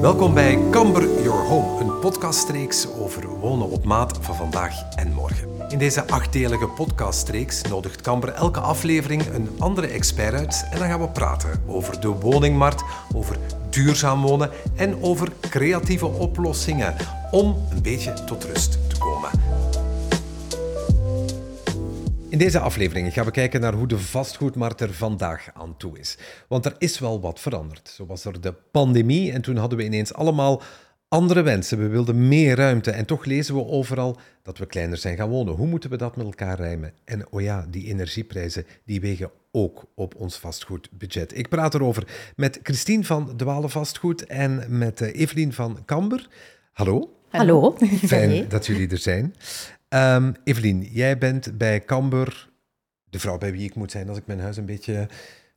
Welkom bij Camber Your Home, een podcastreeks over wonen op maat van vandaag en morgen. In deze achtdelige podcastreeks nodigt Camber elke aflevering een andere expert uit en dan gaan we praten over de woningmarkt, over duurzaam wonen en over creatieve oplossingen om een beetje tot rust te In deze aflevering gaan we kijken naar hoe de vastgoedmarkt er vandaag aan toe is. Want er is wel wat veranderd. Zo was er de pandemie en toen hadden we ineens allemaal andere wensen. We wilden meer ruimte en toch lezen we overal dat we kleiner zijn gaan wonen. Hoe moeten we dat met elkaar rijmen? En oh ja, die energieprijzen die wegen ook op ons vastgoedbudget. Ik praat erover met Christine van Dwalen Vastgoed en met eh, Evelien van Kamber. Hallo. Hallo. Fijn dat jullie er zijn. Um, Evelien, jij bent bij Camber de vrouw bij wie ik moet zijn als ik mijn huis een beetje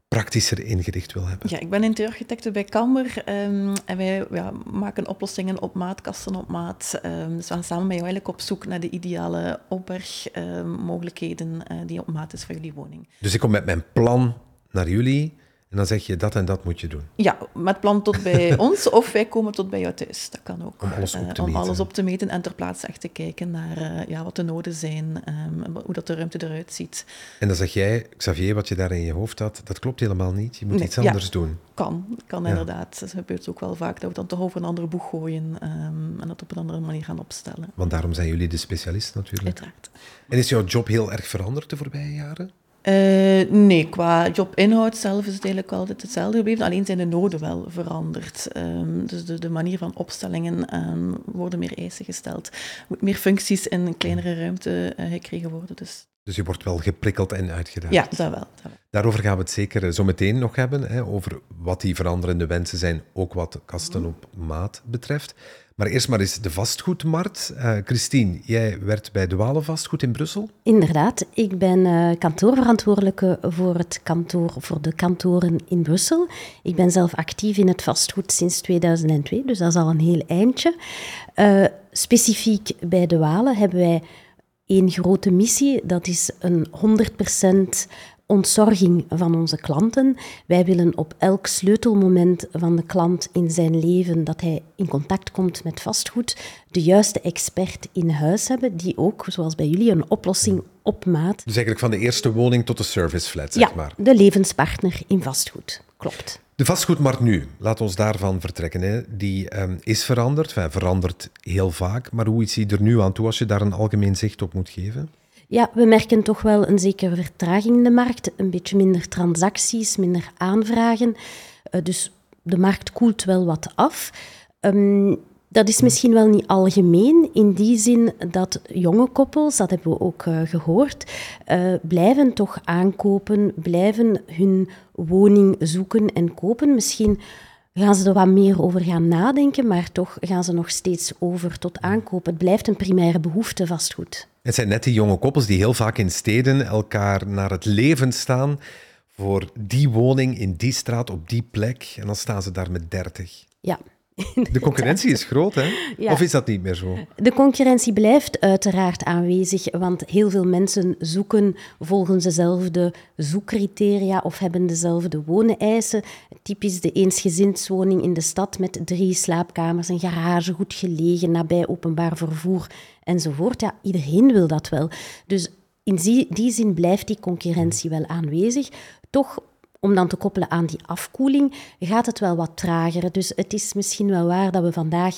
praktischer ingericht wil hebben. Ja, ik ben interieurarchitecte bij Camber um, en wij ja, maken oplossingen op maat, kasten op maat. Um, dus we gaan samen met jou eigenlijk op zoek naar de ideale opbergmogelijkheden uh, die op maat is voor jullie woning. Dus ik kom met mijn plan naar jullie en dan zeg je dat en dat moet je doen. Ja, met plan tot bij ons of wij komen tot bij jou thuis. Dat kan ook. Om alles op te, uh, om meten. Alles op te meten en ter plaatse echt te kijken naar uh, ja, wat de noden zijn, um, hoe dat de ruimte eruit ziet. En dan zeg jij, Xavier, wat je daar in je hoofd had, dat klopt helemaal niet. Je moet nee, iets anders ja, doen. Kan, kan ja. inderdaad. Het gebeurt ook wel vaak dat we dan toch over een andere boeg gooien um, en dat op een andere manier gaan opstellen. Want daarom zijn jullie de specialist natuurlijk. Uiteraard. En is jouw job heel erg veranderd de voorbije jaren? Uh, nee, qua jobinhoud zelf is het eigenlijk altijd hetzelfde gebleven. Alleen zijn de noden wel veranderd. Um, dus de, de, manier van opstellingen um, worden meer eisen gesteld. Er moet meer functies in een kleinere ruimte uh, gekregen worden. Dus. dus je wordt wel geprikkeld en uitgedaagd. Ja, dat wel, dat wel. Daarover gaan we het zeker zo meteen nog hebben. Hè, over wat die veranderende wensen zijn, ook wat kasten op maat betreft. Maar eerst maar eens de vastgoedmarkt. Uh, Christine, jij werkt bij Duale Vastgoed in Brussel. Inderdaad, ik ben uh, kantoorverantwoordelijke voor, het kantoor, voor de kantoren in Brussel. Ik ben zelf actief in het vastgoed sinds 2002, dus dat is al een heel eindje. Uh, specifiek bij de Walen hebben wij één grote missie, dat is een 100% ontzorging van onze klanten. Wij willen op elk sleutelmoment van de klant in zijn leven dat hij in contact komt met vastgoed, de juiste expert in huis hebben, die ook, zoals bij jullie, een oplossing op maat. Dus eigenlijk van de eerste woning tot de serviceflat, zeg ja, maar. de levenspartner in vastgoed. Klopt. De vastgoedmarkt nu, laat ons daarvan vertrekken. Hè. Die um, is veranderd, enfin, verandert heel vaak. Maar hoe is die er nu aan toe als je daar een algemeen zicht op moet geven? Ja, we merken toch wel een zekere vertraging in de markt. Een beetje minder transacties, minder aanvragen. Uh, dus de markt koelt wel wat af. Um, dat is misschien wel niet algemeen, in die zin dat jonge koppels, dat hebben we ook uh, gehoord, uh, blijven toch aankopen, blijven hun woning zoeken en kopen. Misschien gaan ze er wat meer over gaan nadenken, maar toch gaan ze nog steeds over tot aankopen. Het blijft een primaire behoefte vastgoed. Het zijn net die jonge koppels die heel vaak in steden elkaar naar het leven staan voor die woning in die straat op die plek. En dan staan ze daar met dertig. Ja. De concurrentie is groot, hè? Ja. Of is dat niet meer zo? De concurrentie blijft uiteraard aanwezig, want heel veel mensen zoeken volgens dezelfde zoekcriteria of hebben dezelfde wooneisen. Typisch de eensgezinswoning in de stad met drie slaapkamers, een garage, goed gelegen, nabij openbaar vervoer enzovoort. Ja, iedereen wil dat wel. Dus in die zin blijft die concurrentie wel aanwezig. Toch om dan te koppelen aan die afkoeling, gaat het wel wat trager. Dus het is misschien wel waar dat we vandaag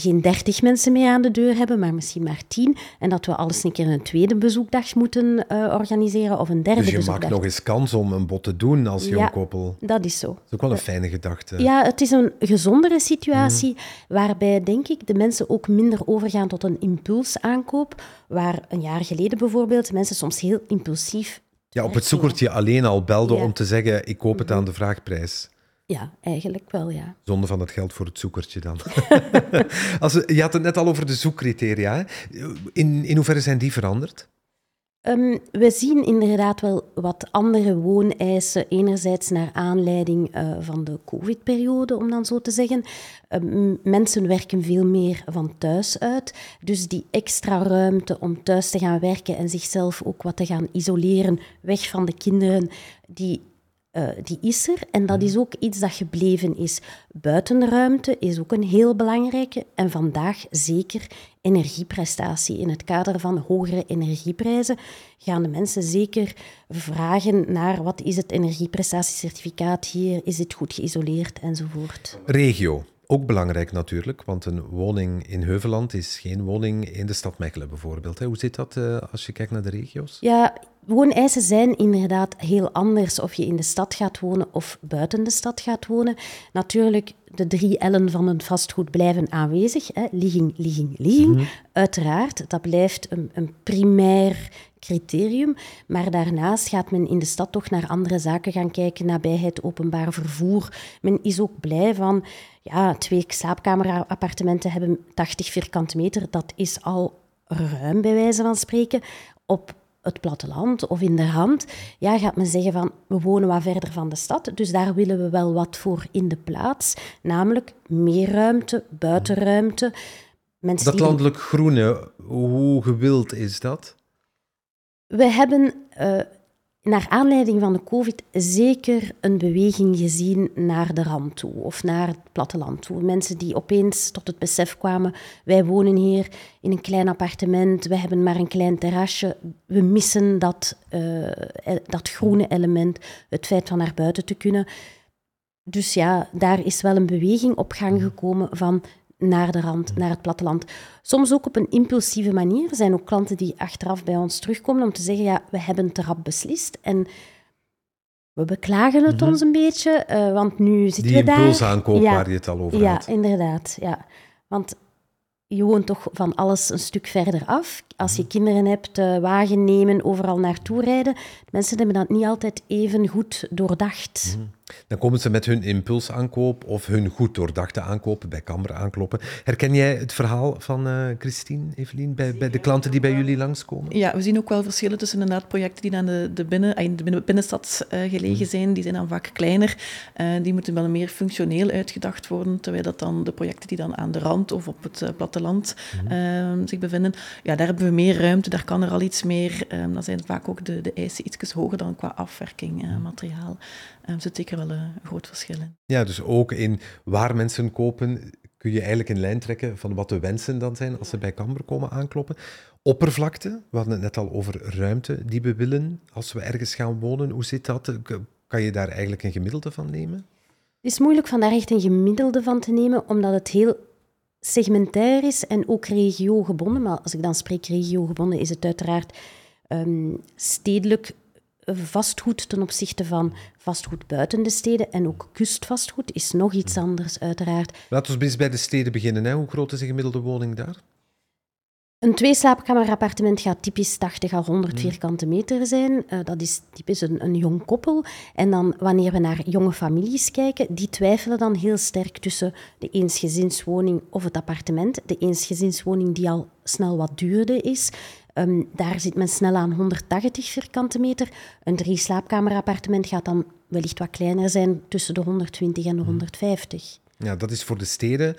geen dertig mensen meer aan de deur hebben, maar misschien maar tien. En dat we alles een keer een tweede bezoekdag moeten uh, organiseren of een derde dus je bezoekdag. maakt nog eens kans om een bod te doen als ja, jong koppel. dat is zo. Dat is ook wel een fijne gedachte. Ja, het is een gezondere situatie mm. waarbij, denk ik, de mensen ook minder overgaan tot een impulsaankoop. Waar een jaar geleden bijvoorbeeld mensen soms heel impulsief ja, op het zoekertje alleen al belde ja. om te zeggen, ik koop het aan de vraagprijs. Ja, eigenlijk wel, ja. Zonde van het geld voor het zoekertje dan. Als je had het net al over de zoekcriteria. In, in hoeverre zijn die veranderd? Um, we zien inderdaad wel wat andere wooneisen, enerzijds naar aanleiding uh, van de COVID-periode, om dan zo te zeggen. Um, mensen werken veel meer van thuis uit, dus die extra ruimte om thuis te gaan werken en zichzelf ook wat te gaan isoleren, weg van de kinderen, die uh, die is er en dat is ook iets dat gebleven is. Buitenruimte is ook een heel belangrijke en vandaag zeker energieprestatie. In het kader van hogere energieprijzen gaan de mensen zeker vragen naar wat is het energieprestatiecertificaat hier, is het goed geïsoleerd enzovoort. Regio. Ook belangrijk natuurlijk, want een woning in Heuveland is geen woning in de stad Mechelen bijvoorbeeld. Hoe zit dat uh, als je kijkt naar de regio's? Ja, wooneisen zijn inderdaad heel anders of je in de stad gaat wonen of buiten de stad gaat wonen. Natuurlijk, de drie L'en van een vastgoed blijven aanwezig. Hè. Ligging, ligging, ligging. Mhm. Uiteraard, dat blijft een, een primair criterium. Maar daarnaast gaat men in de stad toch naar andere zaken gaan kijken, nabijheid, openbaar vervoer. Men is ook blij van, ja, twee slaapkamerappartementen hebben 80 vierkante meter. Dat is al ruim, bij wijze van spreken. Op het platteland of in de hand, ja, gaat men zeggen van we wonen wat verder van de stad, dus daar willen we wel wat voor in de plaats, namelijk meer ruimte, buitenruimte. Mensen dat landelijk groene, hoe gewild is dat? We hebben uh, naar aanleiding van de COVID zeker een beweging gezien naar de rand toe of naar het platteland toe. Mensen die opeens tot het besef kwamen: wij wonen hier in een klein appartement, we hebben maar een klein terrasje, we missen dat, uh, dat groene element, het feit van naar buiten te kunnen. Dus ja, daar is wel een beweging op gang gekomen van naar de rand, naar het platteland. Soms ook op een impulsieve manier. Er zijn ook klanten die achteraf bij ons terugkomen om te zeggen, ja, we hebben te rap beslist. En we beklagen het mhm. ons een beetje, uh, want nu zitten we daar... Die impulsaankoop ja, waar je het al over ja, had. Ja, inderdaad. Ja. Want je woont toch van alles een stuk verder af. Als je mhm. kinderen hebt, uh, wagen nemen, overal naartoe rijden. Mensen hebben dat niet altijd even goed doordacht. Mhm. Dan komen ze met hun impulsaankoop of hun goed doordachte aankopen bij Camera aankloppen. Herken jij het verhaal van uh, Christine, Evelien, bij, bij de klanten die bij jullie langskomen? Ja, we zien ook wel verschillen tussen inderdaad projecten die aan de, de, binnen, in de binnenstad uh, gelegen mhm. zijn. Die zijn dan vaak kleiner. Uh, die moeten wel meer functioneel uitgedacht worden. Terwijl dat dan de projecten die dan aan de rand of op het platteland mm. zich bevinden, ja, daar hebben we meer ruimte. Daar kan er al iets meer. Ehm, dan zijn vaak ook de, de eisen iets hoger dan qua afwerking, mhm. materiaal. Um, zit zeker wel een groot verschil in. Ja, dus ook in waar mensen kopen kun je eigenlijk een lijn trekken van wat de wensen dan zijn als ze bij Camber komen aankloppen. Oppervlakte, we hadden het net al over ruimte die we willen als we ergens gaan wonen. Hoe zit dat? Kan je daar eigenlijk een gemiddelde van nemen? Het is moeilijk van daar echt een gemiddelde van te nemen, omdat het heel segmentair is en ook regiogebonden. Maar als ik dan spreek regiogebonden, is het uiteraard um, stedelijk vastgoed ten opzichte van vastgoed buiten de steden en ook kustvastgoed is nog iets anders, uiteraard. Laten we eens bij de steden beginnen. Hè. Hoe groot is de gemiddelde woning daar? Een tweeslaapkamerappartement gaat typisch 80 à 100 hmm. vierkante meter zijn. Uh, dat is typisch een, een, jong koppel. En dan wanneer we naar jonge families kijken, die twijfelen dan heel sterk tussen de eensgezinswoning of het appartement. De eensgezinswoning die al snel wat duurder is, Um, daar zit men snel aan 180 vierkante meter. Een drie slaapkamerappartement gaat dan wellicht wat kleiner zijn, tussen de 120 en de 150. Mhm. Ja, dat is voor de steden.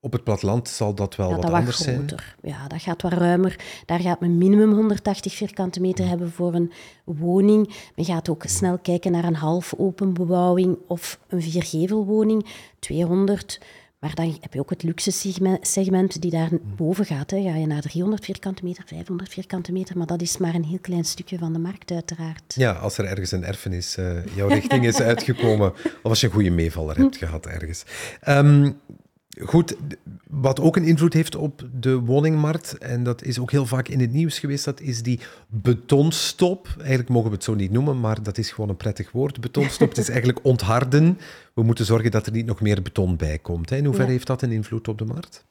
Op het platteland zal dat wel wat, anders zijn. Ja, dat gaat wat ruimer. Daar gaat men minimum 180 vierkante meter hebben voor een woning. Men gaat ook snel kijken naar een half open bebouwing of een viergevelwoning. 200 maar dan heb je ook het luxe segment die daar boven gaat. Hè. Ga je naar 300 vierkante meter, 500 vierkante meter, maar dat is maar een heel klein stukje van de markt uiteraard. Ja, als er ergens een erfenis uh, jouw richting is uitgekomen, of als je een goede meevaller hebt gehad ergens. Um, Goed, wat ook een invloed heeft op de woningmarkt, en dat is ook heel vaak in het nieuws geweest, dat is die betonstop. Eigenlijk mogen we het zo niet noemen, maar dat is gewoon een prettig woord. Betonstop, het is eigenlijk ontharden. We moeten zorgen dat er niet nog meer beton bij komt. In hoeverre heeft dat een invloed op de markt?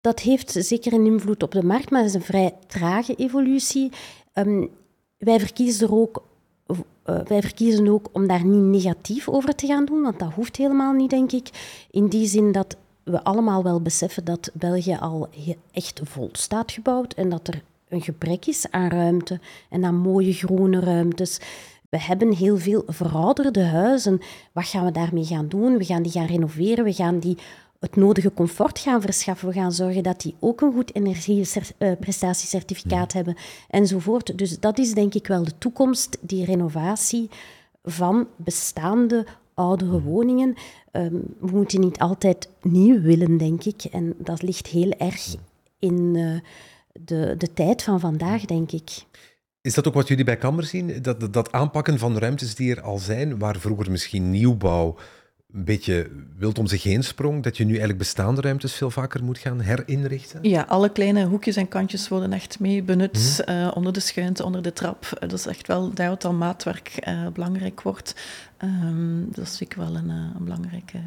Dat heeft zeker een invloed op de markt, maar het is een vrij trage evolutie. Um, wij verkiezen er ook uh, wij verkiezen ook om daar niet negatief over te gaan doen, want dat hoeft helemaal niet, denk ik. In die zin dat we allemaal wel beseffen dat België al echt vol staat gebouwd en dat er een gebrek is aan ruimte en aan mooie groene ruimtes. We hebben heel veel verouderde huizen. Wat gaan we daarmee gaan doen? We gaan die gaan renoveren, we gaan die het nodige comfort gaan verschaffen. We gaan zorgen dat die ook een goed energieprestatiecertificaat hebben enzovoort. Dus dat is denk ik wel de toekomst, die renovatie van bestaande oudere woningen. Ehm, we moeten niet altijd nieuw willen, denk ik. En dat ligt heel erg in uh, de, de tijd van vandaag, denk ik. Is dat ook wat jullie bij Kammer zien? Dat, dat aanpakken van ruimtes die er al zijn, waar vroeger misschien nieuwbouw een beetje wild om zich heen sprong, dat je nu eigenlijk bestaande ruimtes veel vaker moet gaan herinrichten? Ja, alle kleine hoekjes en kantjes worden echt mee benut, mhm. uh, onder de schuinte, onder de trap. Uh, dat is echt wel daar wat al maatwerk uh, belangrijk wordt. Um, dat is ik wel een, een belangrijke,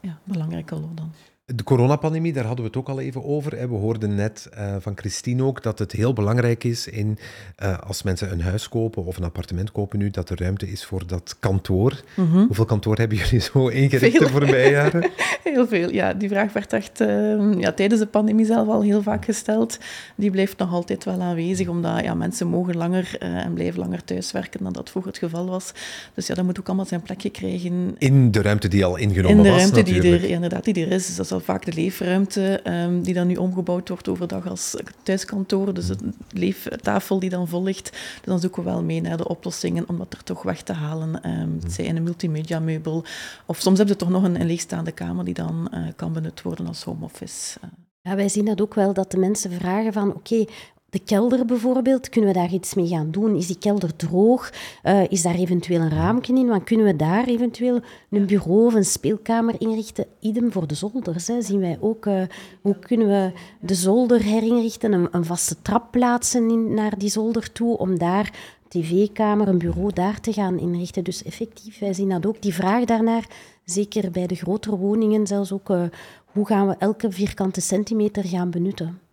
ja, belangrijke rol dan. De coronapandemie, daar hadden we het ook al even over. We hoorden net uh, van Christine ook dat het heel belangrijk is in, uh, als mensen een huis kopen of een appartement kopen nu, dat er ruimte is voor dat kantoor. Mm -hmm. Hoeveel kantoor hebben jullie zo ingericht de voorbije jaren? heel veel, ja. Die vraag werd echt uh, ja, tijdens de pandemie zelf al heel vaak gesteld. Die blijft nog altijd wel aanwezig, omdat ja, mensen mogen langer en blijven langer thuiswerken dan dat vroeger het geval was. Dus ja, dat moet ook allemaal zijn plekje krijgen. In de ruimte die al ingenomen was, In de ruimte die er, inderdaad, die er is. Dus dat vaak de leefruimte, um, die dan nu omgebouwd wordt overdag als thuiskantoor. Dus de leeftafel die dan vol ligt. Dus dan zoeken we wel mee naar de oplossingen om dat er toch weg te halen. Um, het zij in een multimedia meubel. Of soms hebben ze toch nog een, een leegstaande kamer die dan uh, kan benut worden als home office. Ja, wij zien dat ook wel, dat de mensen vragen van oké, de kelder bijvoorbeeld, kunnen we daar iets mee gaan doen? Is die kelder droog? Uh, is daar eventueel een raampje in? Want kunnen we daar eventueel een bureau of een speelkamer inrichten? Idem voor de zolders. Zien wij ook, uh, hoe kunnen we de zolder herinrichten? Een, een vaste trap plaatsen naar die zolder toe, om daar tv-kamer, een bureau daar te gaan inrichten. Dus effectief, wij zien dat ook. Die vraag daarnaar, zeker bij de grotere woningen, zelfs ook, uh, hoe gaan we elke vierkante centimeter gaan benutten?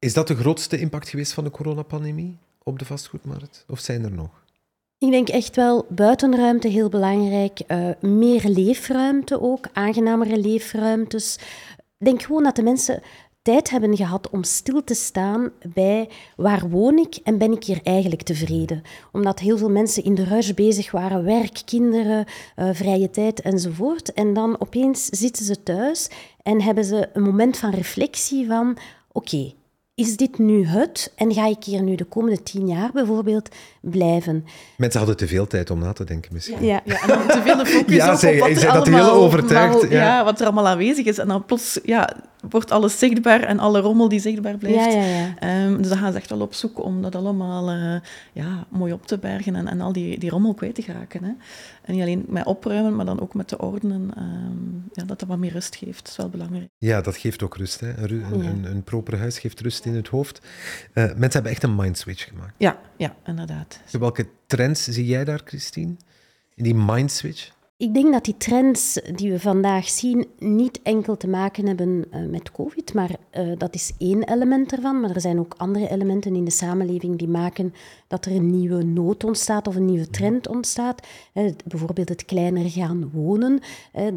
Is dat de grootste impact geweest van de coronapandemie op de vastgoedmarkt? Of zijn er nog? Ik denk echt wel buitenruimte heel belangrijk. Uh, meer leefruimte ook, aangenamere leefruimtes. Ik denk gewoon dat de mensen tijd hebben gehad om stil te staan bij waar woon ik en ben ik hier eigenlijk tevreden. Omdat heel veel mensen in de rush bezig waren, werk, kinderen, uh, vrije tijd enzovoort. En dan opeens zitten ze thuis en hebben ze een moment van reflectie van oké, is dit nu het? En ga ik hier nu de komende tien jaar bijvoorbeeld blijven? Mensen hadden te veel tijd om na te denken misschien. Ja, ja en te veel de focus ja, op, zeg, op wat er dat allemaal, heel overtuigd. Mal, ja. ja. wat er allemaal aanwezig is. En dan plots ja, wordt alles zichtbaar en alle rommel die zichtbaar blijft. Ja, ja, ja. Um, dus dan gaan ze echt wel op zoek om dat allemaal uh, ja, mooi op te bergen en, en al die, die rommel kwijt te geraken. Hè. En niet alleen met opruimen, maar dan ook met te ordenen. Um, ja, dat dat wat meer rust geeft. Dat is wel belangrijk. Ja, dat geeft ook rust. Hè. Een, een, een, een proper huis geeft rust in het hoofd. Uh, mensen hebben echt een mindswitch gemaakt. Ja, ja inderdaad. Welke trends zie jij daar, Christine? In die mindswitch? Ik denk dat die trends die we vandaag zien niet enkel te maken hebben uh, met COVID, maar uh, dat is één element ervan. Maar er zijn ook andere elementen in de samenleving die maken dat er een nieuwe nood ontstaat of een nieuwe trend ontstaat. Uh, bijvoorbeeld het kleiner gaan wonen.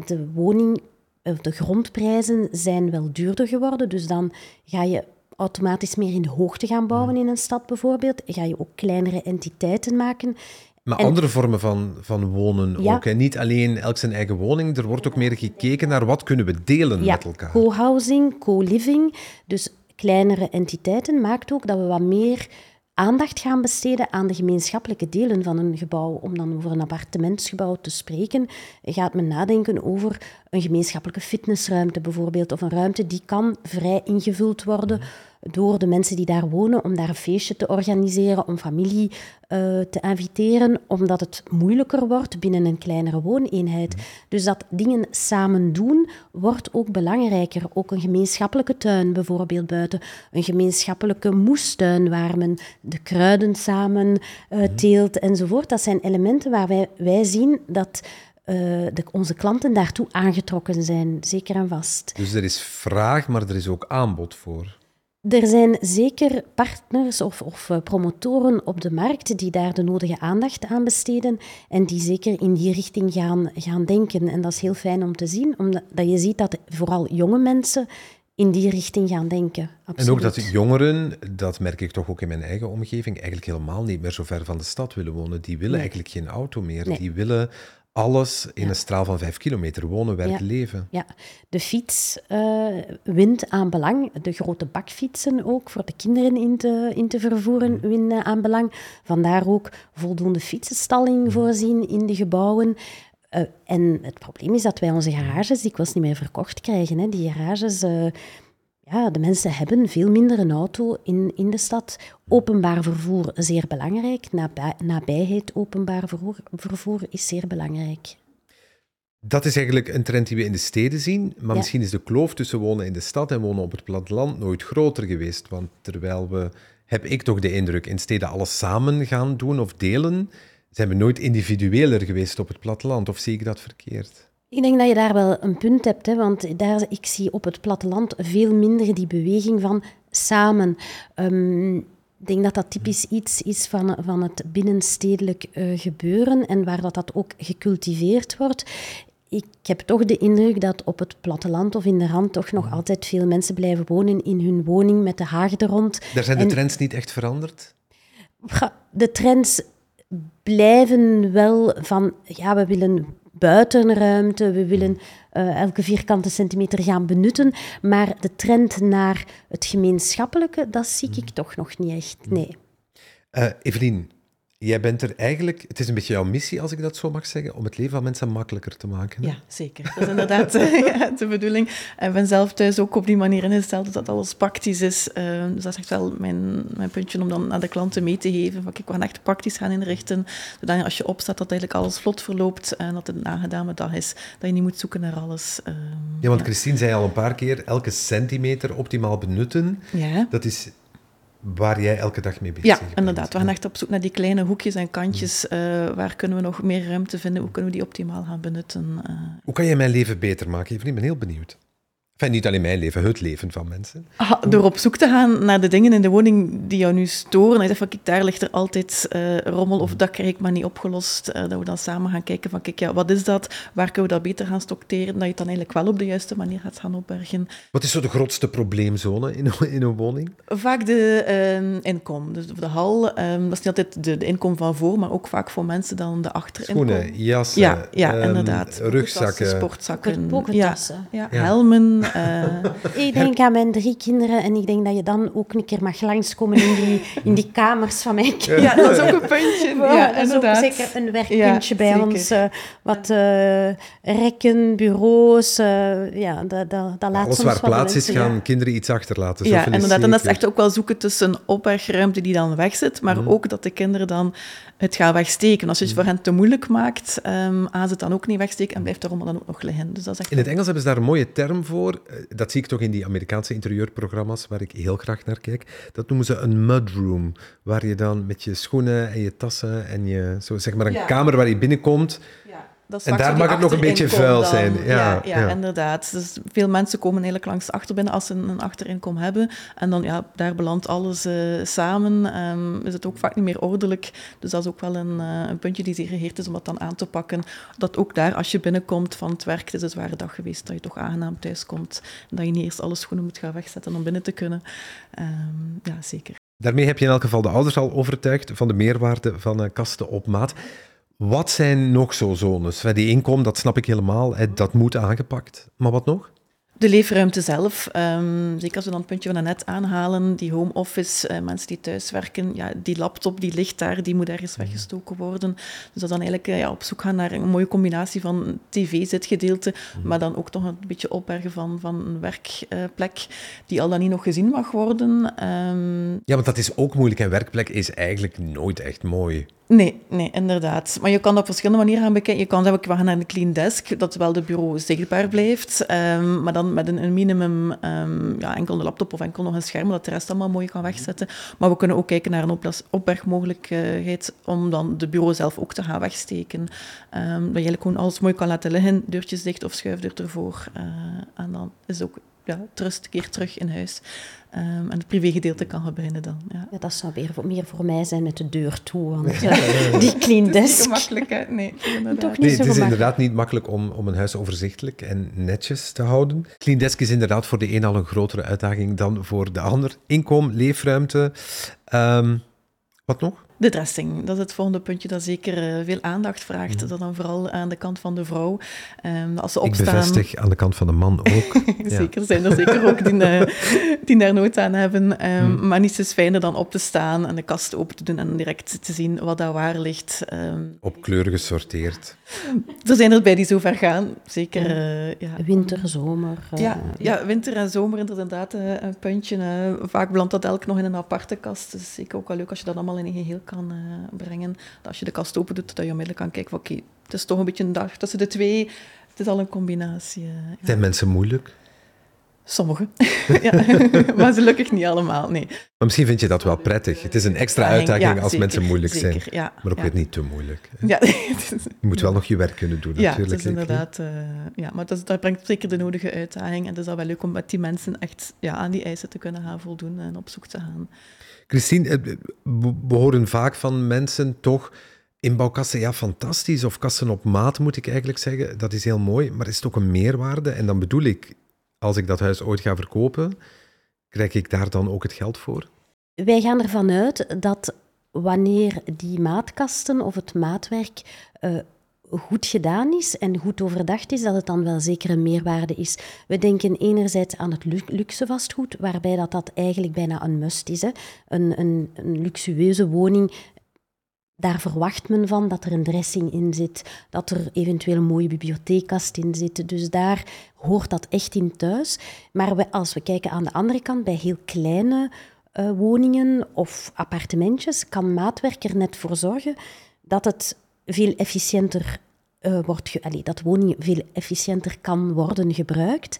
de woning, de grondprijzen zijn wel duurder geworden, dus dan ga je automatisch meer in de hoogte gaan bouwen in een stad bijvoorbeeld. Ga je ook kleinere entiteiten maken. Maar en, andere vormen van, van wonen ja. ook. Niet alleen elk zijn eigen woning. Er wordt ook meer gekeken naar wat kunnen we delen ja, met elkaar. Co-housing, co-living. Dus kleinere entiteiten maakt ook dat we wat meer aandacht gaan besteden aan de gemeenschappelijke delen van een gebouw. Om dan over een appartementsgebouw te spreken, gaat men nadenken over een gemeenschappelijke fitnessruimte bijvoorbeeld. Of een ruimte die kan vrij ingevuld worden door de mensen die daar wonen, om daar een feestje te organiseren, om familie uh, te inviteren, omdat het moeilijker wordt binnen een kleinere wooneenheid. Dus dat dingen samen doen wordt ook belangrijker. Ook een gemeenschappelijke tuin bijvoorbeeld buiten, een gemeenschappelijke moestuin waar men de kruiden samen uh, teelt enzovoort. Dat zijn elementen waar wij, wij zien dat uh, de, onze klanten daartoe aangetrokken zijn, zeker en vast. Dus er is vraag, maar er is ook aanbod voor. Er zijn zeker partners of, of, promotoren op de markt die daar de nodige aandacht aan besteden en die zeker in die richting gaan, gaan denken. En dat is heel fijn om te zien, omdat dat je ziet dat vooral jonge mensen in die richting gaan denken. Absoluut. En ook dat jongeren, dat merk ik toch ook in mijn eigen omgeving, eigenlijk helemaal niet meer zo ver van de stad willen wonen. Die willen Nee. eigenlijk geen auto meer. Nee. Die willen alles in een straal van vijf kilometer. Wonen, werken, Ja. leven. Ja, de fiets eh, wint aan belang. De grote bakfietsen ook, voor de kinderen in te, in te vervoeren, winnen aan belang. Vandaar ook voldoende fietsenstalling voorzien in de gebouwen. Eh, en het probleem is dat wij onze garages dikwijls niet meer verkocht krijgen. Hè. Die garages, eh, ja, de mensen hebben veel minder een auto in, in de stad. Openbaar vervoer, zeer belangrijk. Nabij, nabijheid openbaar vervoer, vervoer is zeer belangrijk. Dat is eigenlijk een trend die we in de steden zien. Maar Ja. misschien is de kloof tussen wonen in de stad en wonen op het platteland nooit groter geweest. Want terwijl we, heb ik toch de indruk, in steden alles samen gaan doen of delen, zijn we nooit individueler geweest op het platteland. Of zie ik dat verkeerd? Ik denk dat je daar wel een punt hebt, hè, want daar, ik zie op het platteland veel minder die beweging van samen. Ehm, ik denk dat dat typisch iets is van, van het binnenstedelijk eh, gebeuren en waar dat, dat ook gecultiveerd wordt. Ik heb toch de indruk dat op het platteland of in de rand toch nog altijd veel mensen blijven wonen in hun woning met de haag er rond. Daar zijn de En- trends niet echt veranderd. De trends blijven wel van, ja, we willen buitenruimte, we willen eh, elke vierkante centimeter gaan benutten, maar de trend naar het gemeenschappelijke, dat zie ik toch nog niet echt, nee. Eh Evelien, jij bent er eigenlijk, het is een beetje jouw missie, als ik dat zo mag zeggen, om het leven van mensen makkelijker te maken. hè? Ja, zeker. Dat is inderdaad eh, de bedoeling. En ik ben zelf thuis ook op die manier ingesteld dat alles praktisch is. Eh, dus dat is echt wel mijn, mijn puntje om dan aan de klanten mee te geven. Van, kijk, we gaan echt praktisch gaan inrichten. Zodat als je opstaat, dat eigenlijk alles vlot verloopt en dat het een aangedane dag is. Dat je niet moet zoeken naar alles. eh, Ja, want Christine zei al een paar keer, elke centimeter optimaal benutten, ja. dat is waar jij elke dag mee bezig Ja, bent. inderdaad. We gaan echt op zoek naar die kleine hoekjes en kantjes. eh, waar kunnen we nog meer ruimte vinden? Hoe kunnen we die optimaal gaan benutten? eh. Hoe kan je mijn leven beter maken? Ik ben heel benieuwd. Enfin, niet alleen mijn leven, het leven van mensen. Ah, door op zoek te gaan naar de dingen in de woning die jou nu storen. En je zegt van, kijk, daar ligt er altijd eh, rommel of dat krijg ik maar niet opgelost. Eh, dat we dan samen gaan kijken van, kijk, ja, wat is dat? Waar kunnen we dat beter gaan stokteren? Dat je het dan eigenlijk wel op de juiste manier gaat gaan opbergen. Wat is zo de grootste probleemzone in, in een woning? Vaak de eh, inkom. Dus de hal, eh, dat is niet altijd de, de inkom van voor, maar ook vaak voor mensen dan de achterinkom. Schoenen, jassen, Ja, ja ehm, inderdaad. rugzakken. Sportzakken. Pocketassen. Ja, ja, Ja. Eh, Ik denk aan mijn drie kinderen en ik denk dat je dan ook een keer mag langskomen in die, in die kamers van mijn kinderen. ja, dat is ook een puntje. Ja, dat is ook zeker een werkpuntje Ja, bij zeker. ons. eh, wat eh, rekken, bureaus, ja, dat, dat, dat laat Alles soms waar plaats is, gaan kinderen iets achterlaten. Ja, inderdaad. En dat is echt ook wel zoeken tussen opbergruimte die dan wegzit, maar Mhm. ook dat de kinderen dan het gaan wegsteken. Als je het voor hen te moeilijk maakt, ehm gaan ze het dan ook niet wegsteken en blijft de rommel dan ook nog liggen. Dus dat is echt In het Engels hebben ze daar een mooie term voor. Eh, Dat zie ik toch in die Amerikaanse interieurprogramma's waar ik heel graag naar kijk. Dat noemen ze een mudroom, waar je dan met je schoenen en je tassen en je, zo zeg maar een Ja. kamer waar je binnenkomt. Ja, dat En daar mag het nog een beetje vuil dan. zijn. Ja, ja, ja. inderdaad. Dus veel mensen komen eigenlijk langs de achterbinnen als ze een, achterinkom hebben. En dan, ja, daar belandt alles eh, samen. Ehm, is het ook vaak niet meer ordelijk. Dus dat is ook wel een, eh, een puntje die zeer geheerd is om dat dan aan te pakken. Dat ook daar, als je binnenkomt van het werk, het is een zware dag geweest, dat je toch aangenaam thuis komt. En dat je niet eerst alle schoenen moet gaan wegzetten om binnen te kunnen. Ehm, ja, zeker. Daarmee heb je in elk geval de ouders al overtuigd van de meerwaarde van eh, kasten op maat. Wat zijn nog zo zones? Die inkom, dat snap ik helemaal, dat moet aangepakt. Maar wat nog? De leefruimte zelf, ehm, zeker als we dan het puntje van net aanhalen, die home office, eh, mensen die thuiswerken, ja, die laptop die ligt daar, die moet ergens weggestoken worden. Dus dat dan eigenlijk eh, ja, op zoek gaan naar een mooie combinatie van tv-zitgedeelte, maar dan ook toch een beetje opbergen van, van een werkplek die al dan niet nog gezien mag worden. Ehm, Ja, want dat is ook moeilijk. En werkplek is eigenlijk nooit echt mooi. Nee, nee, inderdaad. Maar je kan dat op verschillende manieren gaan bekijken. Je kan zeggen, we gaan naar een clean desk, dat wel de bureau zichtbaar blijft, ehm, maar dan met een, een minimum, ehm, ja, enkel de laptop of enkel nog een scherm, dat de rest allemaal mooi kan wegzetten. Maar we kunnen ook kijken naar een opbergmogelijkheid om dan de bureau zelf ook te gaan wegsteken. Ehm, dat je eigenlijk gewoon alles mooi kan laten liggen, deurtjes dicht of schuifdeur ervoor. eh, en dan is het ook ja, het rust een keer terug in huis. Ehm, en het privégedeelte kan gaan beginnen dan. Ja. Ja, dat zou weer voor, meer voor mij zijn met de deur toe, want eh, die clean desk... gemakkelijk, hè? Nee, inderdaad. Toch niet Nee, het is inderdaad niet makkelijk om, om een huis overzichtelijk en netjes te houden. Clean Desk is inderdaad voor de een al een grotere uitdaging dan voor de ander. Inkom, leefruimte. Ehm, wat nog? De dressing, dat is het volgende puntje dat zeker uh, veel aandacht vraagt. Mm. Dat dan vooral aan de kant van de vrouw. Um, als ze opstaan... Ik bevestig aan de kant van de man ook. zeker, zijn er zeker ook die, uh, die daar nood aan hebben. Um, mm. Maar niets is fijner dan op te staan en de kast open te doen en direct te zien wat daar waar ligt. Um, op kleur gesorteerd. Er zijn er bij die zo ver gaan, zeker. Uh, ja. Winter, zomer. ja, ja, winter en zomer inderdaad een puntje. vaak belandt dat elk nog in een aparte kast. Dus zeker ook wel leuk als je dat allemaal in een geheel kan uh, brengen. Dat als je de kast open doet, dat je onmiddellijk kan kijken oké, het is toch een beetje een dag tussen de twee. Het is al een combinatie. Ja. Zijn mensen moeilijk? Sommigen. maar gelukkig niet allemaal, nee. Maar misschien vind je dat wel prettig. Het is een extra uitdaging als mensen moeilijk zijn. Ja, maar ook weer niet te moeilijk. Ja, je moet wel nog je werk kunnen doen, ja, natuurlijk. Ja, inderdaad... Uh, ja, maar dat, dat, brengt zeker de nodige uitdaging. En het is al wel leuk om met die mensen echt ja, aan die eisen te kunnen gaan voldoen en op zoek te gaan. Christine, we horen vaak van mensen toch... Inbouwkassen, ja, fantastisch. Of kassen op maat, moet ik eigenlijk zeggen. Dat is heel mooi. Maar is het ook een meerwaarde? En dan bedoel ik, als ik dat huis ooit ga verkopen, krijg ik daar dan ook het geld voor? Wij gaan ervan uit dat wanneer die maatkasten of het maatwerk uh, goed gedaan is en goed overdacht is, dat het dan wel zeker een meerwaarde is. We denken enerzijds aan het luxe vastgoed, waarbij dat, dat eigenlijk bijna een must is. Een, een, een luxueuze woning daar verwacht men van dat er een dressing in zit, dat er eventueel een mooie bibliotheekkast in zit. Dus daar hoort dat echt in thuis. Maar als we kijken aan de andere kant, bij heel kleine uh, woningen of appartementjes, kan maatwerk er net voor zorgen dat het veel efficiënter uh, wordt, allee, dat woningen veel efficiënter kan worden gebruikt.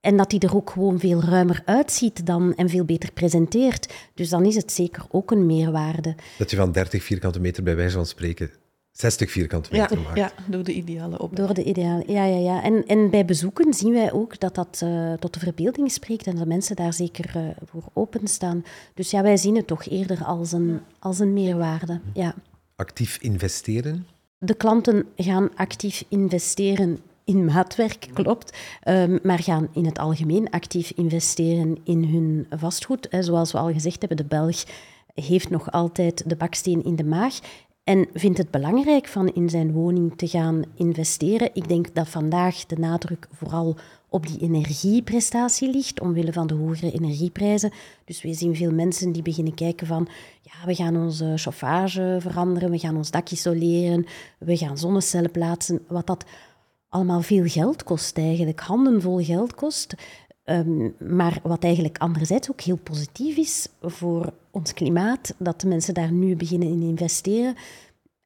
En dat die er ook gewoon veel ruimer uitziet dan en veel beter presenteert. Dus dan is het zeker ook een meerwaarde. Dat je van 30 vierkante meter bij wijze van spreken 60 vierkante meter ja, maakt. Ja, door de ideale op. Door de ideale, ja, ja, ja. En, en bij bezoeken zien wij ook dat dat uh, tot de verbeelding spreekt en dat mensen daar zeker uh, voor openstaan. Dus ja, wij zien het toch eerder als een, als een meerwaarde. Ja. Actief investeren? De klanten gaan actief investeren in maatwerk, klopt. Um, maar gaan in het algemeen actief investeren in hun vastgoed. Zoals we al gezegd hebben, de Belg heeft nog altijd de baksteen in de maag en vindt het belangrijk van in zijn woning te gaan investeren. Ik denk dat vandaag de nadruk vooral op die energieprestatie ligt, omwille van de hogere energieprijzen. Dus we zien veel mensen die beginnen kijken van, ja, we gaan onze chauffage veranderen, we gaan ons dak isoleren, we gaan zonnecellen plaatsen, wat dat allemaal veel geld kost eigenlijk, handenvol geld kost. Um, maar wat eigenlijk anderzijds ook heel positief is voor ons klimaat, dat de mensen daar nu beginnen in investeren.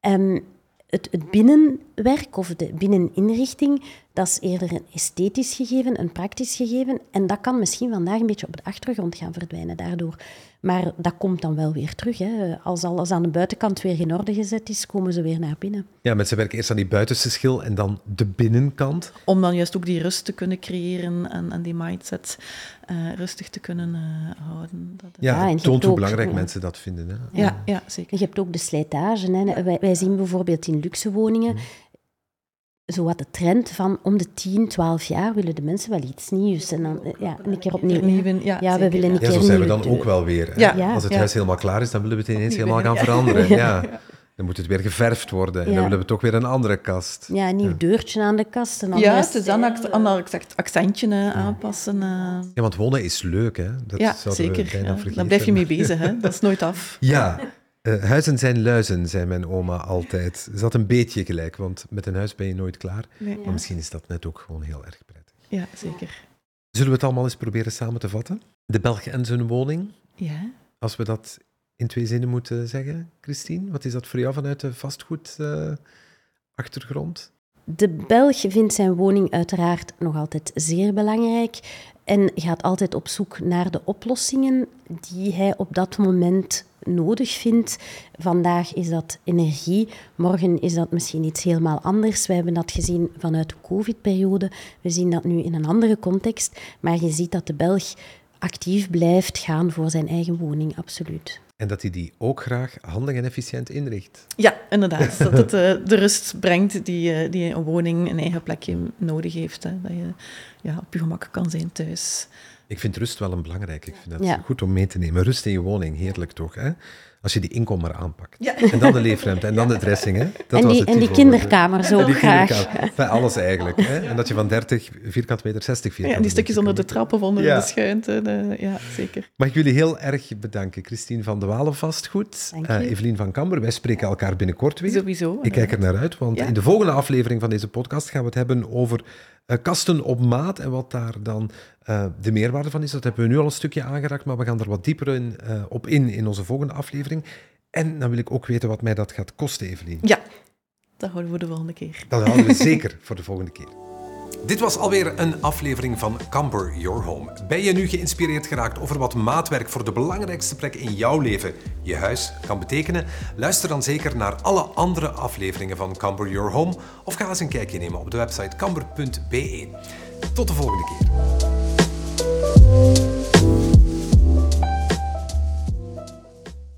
Um, het, het, binnenwerk of de binneninrichting, dat is eerder een esthetisch gegeven, een praktisch gegeven. En dat kan misschien vandaag een beetje op de achtergrond gaan verdwijnen daardoor. Maar dat komt dan wel weer terug. Hè. Als alles aan de buitenkant weer in orde gezet is, komen ze weer naar binnen. Ja, mensen werken eerst aan die buitenste schil en dan de binnenkant. Om dan juist ook die rust te kunnen creëren en, en die mindset uh, rustig te kunnen uh, houden. Dat, ja, ja het toont hoe belangrijk mensen dat vinden. Hè? Ja, ja, zeker. Je hebt ook de slijtage. Hè. Wij, wij, zien bijvoorbeeld in luxe woningen... Zo wat de trend van om de 10, 12 jaar willen de mensen wel iets nieuws. En dan ja, een keer opnieuw. Ja, ja we willen een keer ja, zo zijn we dan ook wel weer. Ja, Als het huis helemaal klaar is, dan willen we het ineens helemaal gaan veranderen. Ja. Dan moet het weer geverfd worden. En dan willen we toch weer een andere kast. Ja, een nieuw deurtje aan de kast. En ja, het is dan een ander accentje aanpassen. Ja, want wonen is leuk, hè? Dat ja, zeker. Dan blijf je mee bezig, hè? Dat is nooit af. Ja, uh, huizen zijn luizen, zei mijn oma altijd. Is dat een beetje gelijk, want met een huis ben je nooit klaar. Maar misschien is dat net ook gewoon heel erg prettig. Ja, zeker. Zullen we het allemaal eens proberen samen te vatten? De Belg en zijn woning. Ja. Als we dat in twee zinnen moeten zeggen, Christine, wat is dat voor jou vanuit de vastgoedachtergrond? Uh, de Belg vindt zijn woning uiteraard nog altijd zeer belangrijk en gaat altijd op zoek naar de oplossingen die hij op dat moment nodig vindt. Vandaag is dat energie, morgen is dat misschien iets helemaal anders. We hebben dat gezien vanuit de COVID-periode. We zien dat nu in een andere context. Maar je ziet dat de Belg actief blijft gaan voor zijn eigen woning, absoluut. En dat hij die ook graag handig en efficiënt inricht. Ja, inderdaad. dat het uh, de rust brengt die, uh, die een woning een eigen plekje nodig heeft. Hè. Dat je ja, op je gemak kan zijn thuis. Ik vind rust wel een belangrijk. Ik vind dat goed om mee te nemen. Rust in je woning, heerlijk toch? Hè? Als je die inkom maar aanpakt. Ja. En dan de leefruimte en dan de dressing. Hè? Dat en die, en die kinderkamer zo die graag. Kinderkamer. alles eigenlijk. Hè? En dat je van 30 vierkant meter 60 vierkant Ja, en die stukjes onder de trap of onder de schuinte. De, ja, zeker. Mag ik jullie heel erg bedanken. Christine van de Walen Vastgoed. Uh, Evelien van Kamber. Wij spreken elkaar binnenkort weer. Sowieso. Ik kijk er naar uit, want in de volgende aflevering van deze podcast gaan we het hebben over uh, kasten op maat en wat daar dan uh, de meerwaarde van is. Dat hebben we nu al een stukje aangeraakt, maar we gaan er wat dieper in, uh, op in in onze volgende aflevering. En dan wil ik ook weten wat mij dat gaat kosten, Evelien. Ja, dat houden we de volgende keer. Dat houden we zeker voor de volgende keer. Dit was alweer een aflevering van Camper Your Home. Ben je nu geïnspireerd geraakt over wat maatwerk voor de belangrijkste plek in jouw leven, je huis, kan betekenen? Luister dan zeker naar alle andere afleveringen van Camper Your Home of ga eens een kijkje nemen op de website camber.be. Tot de volgende keer.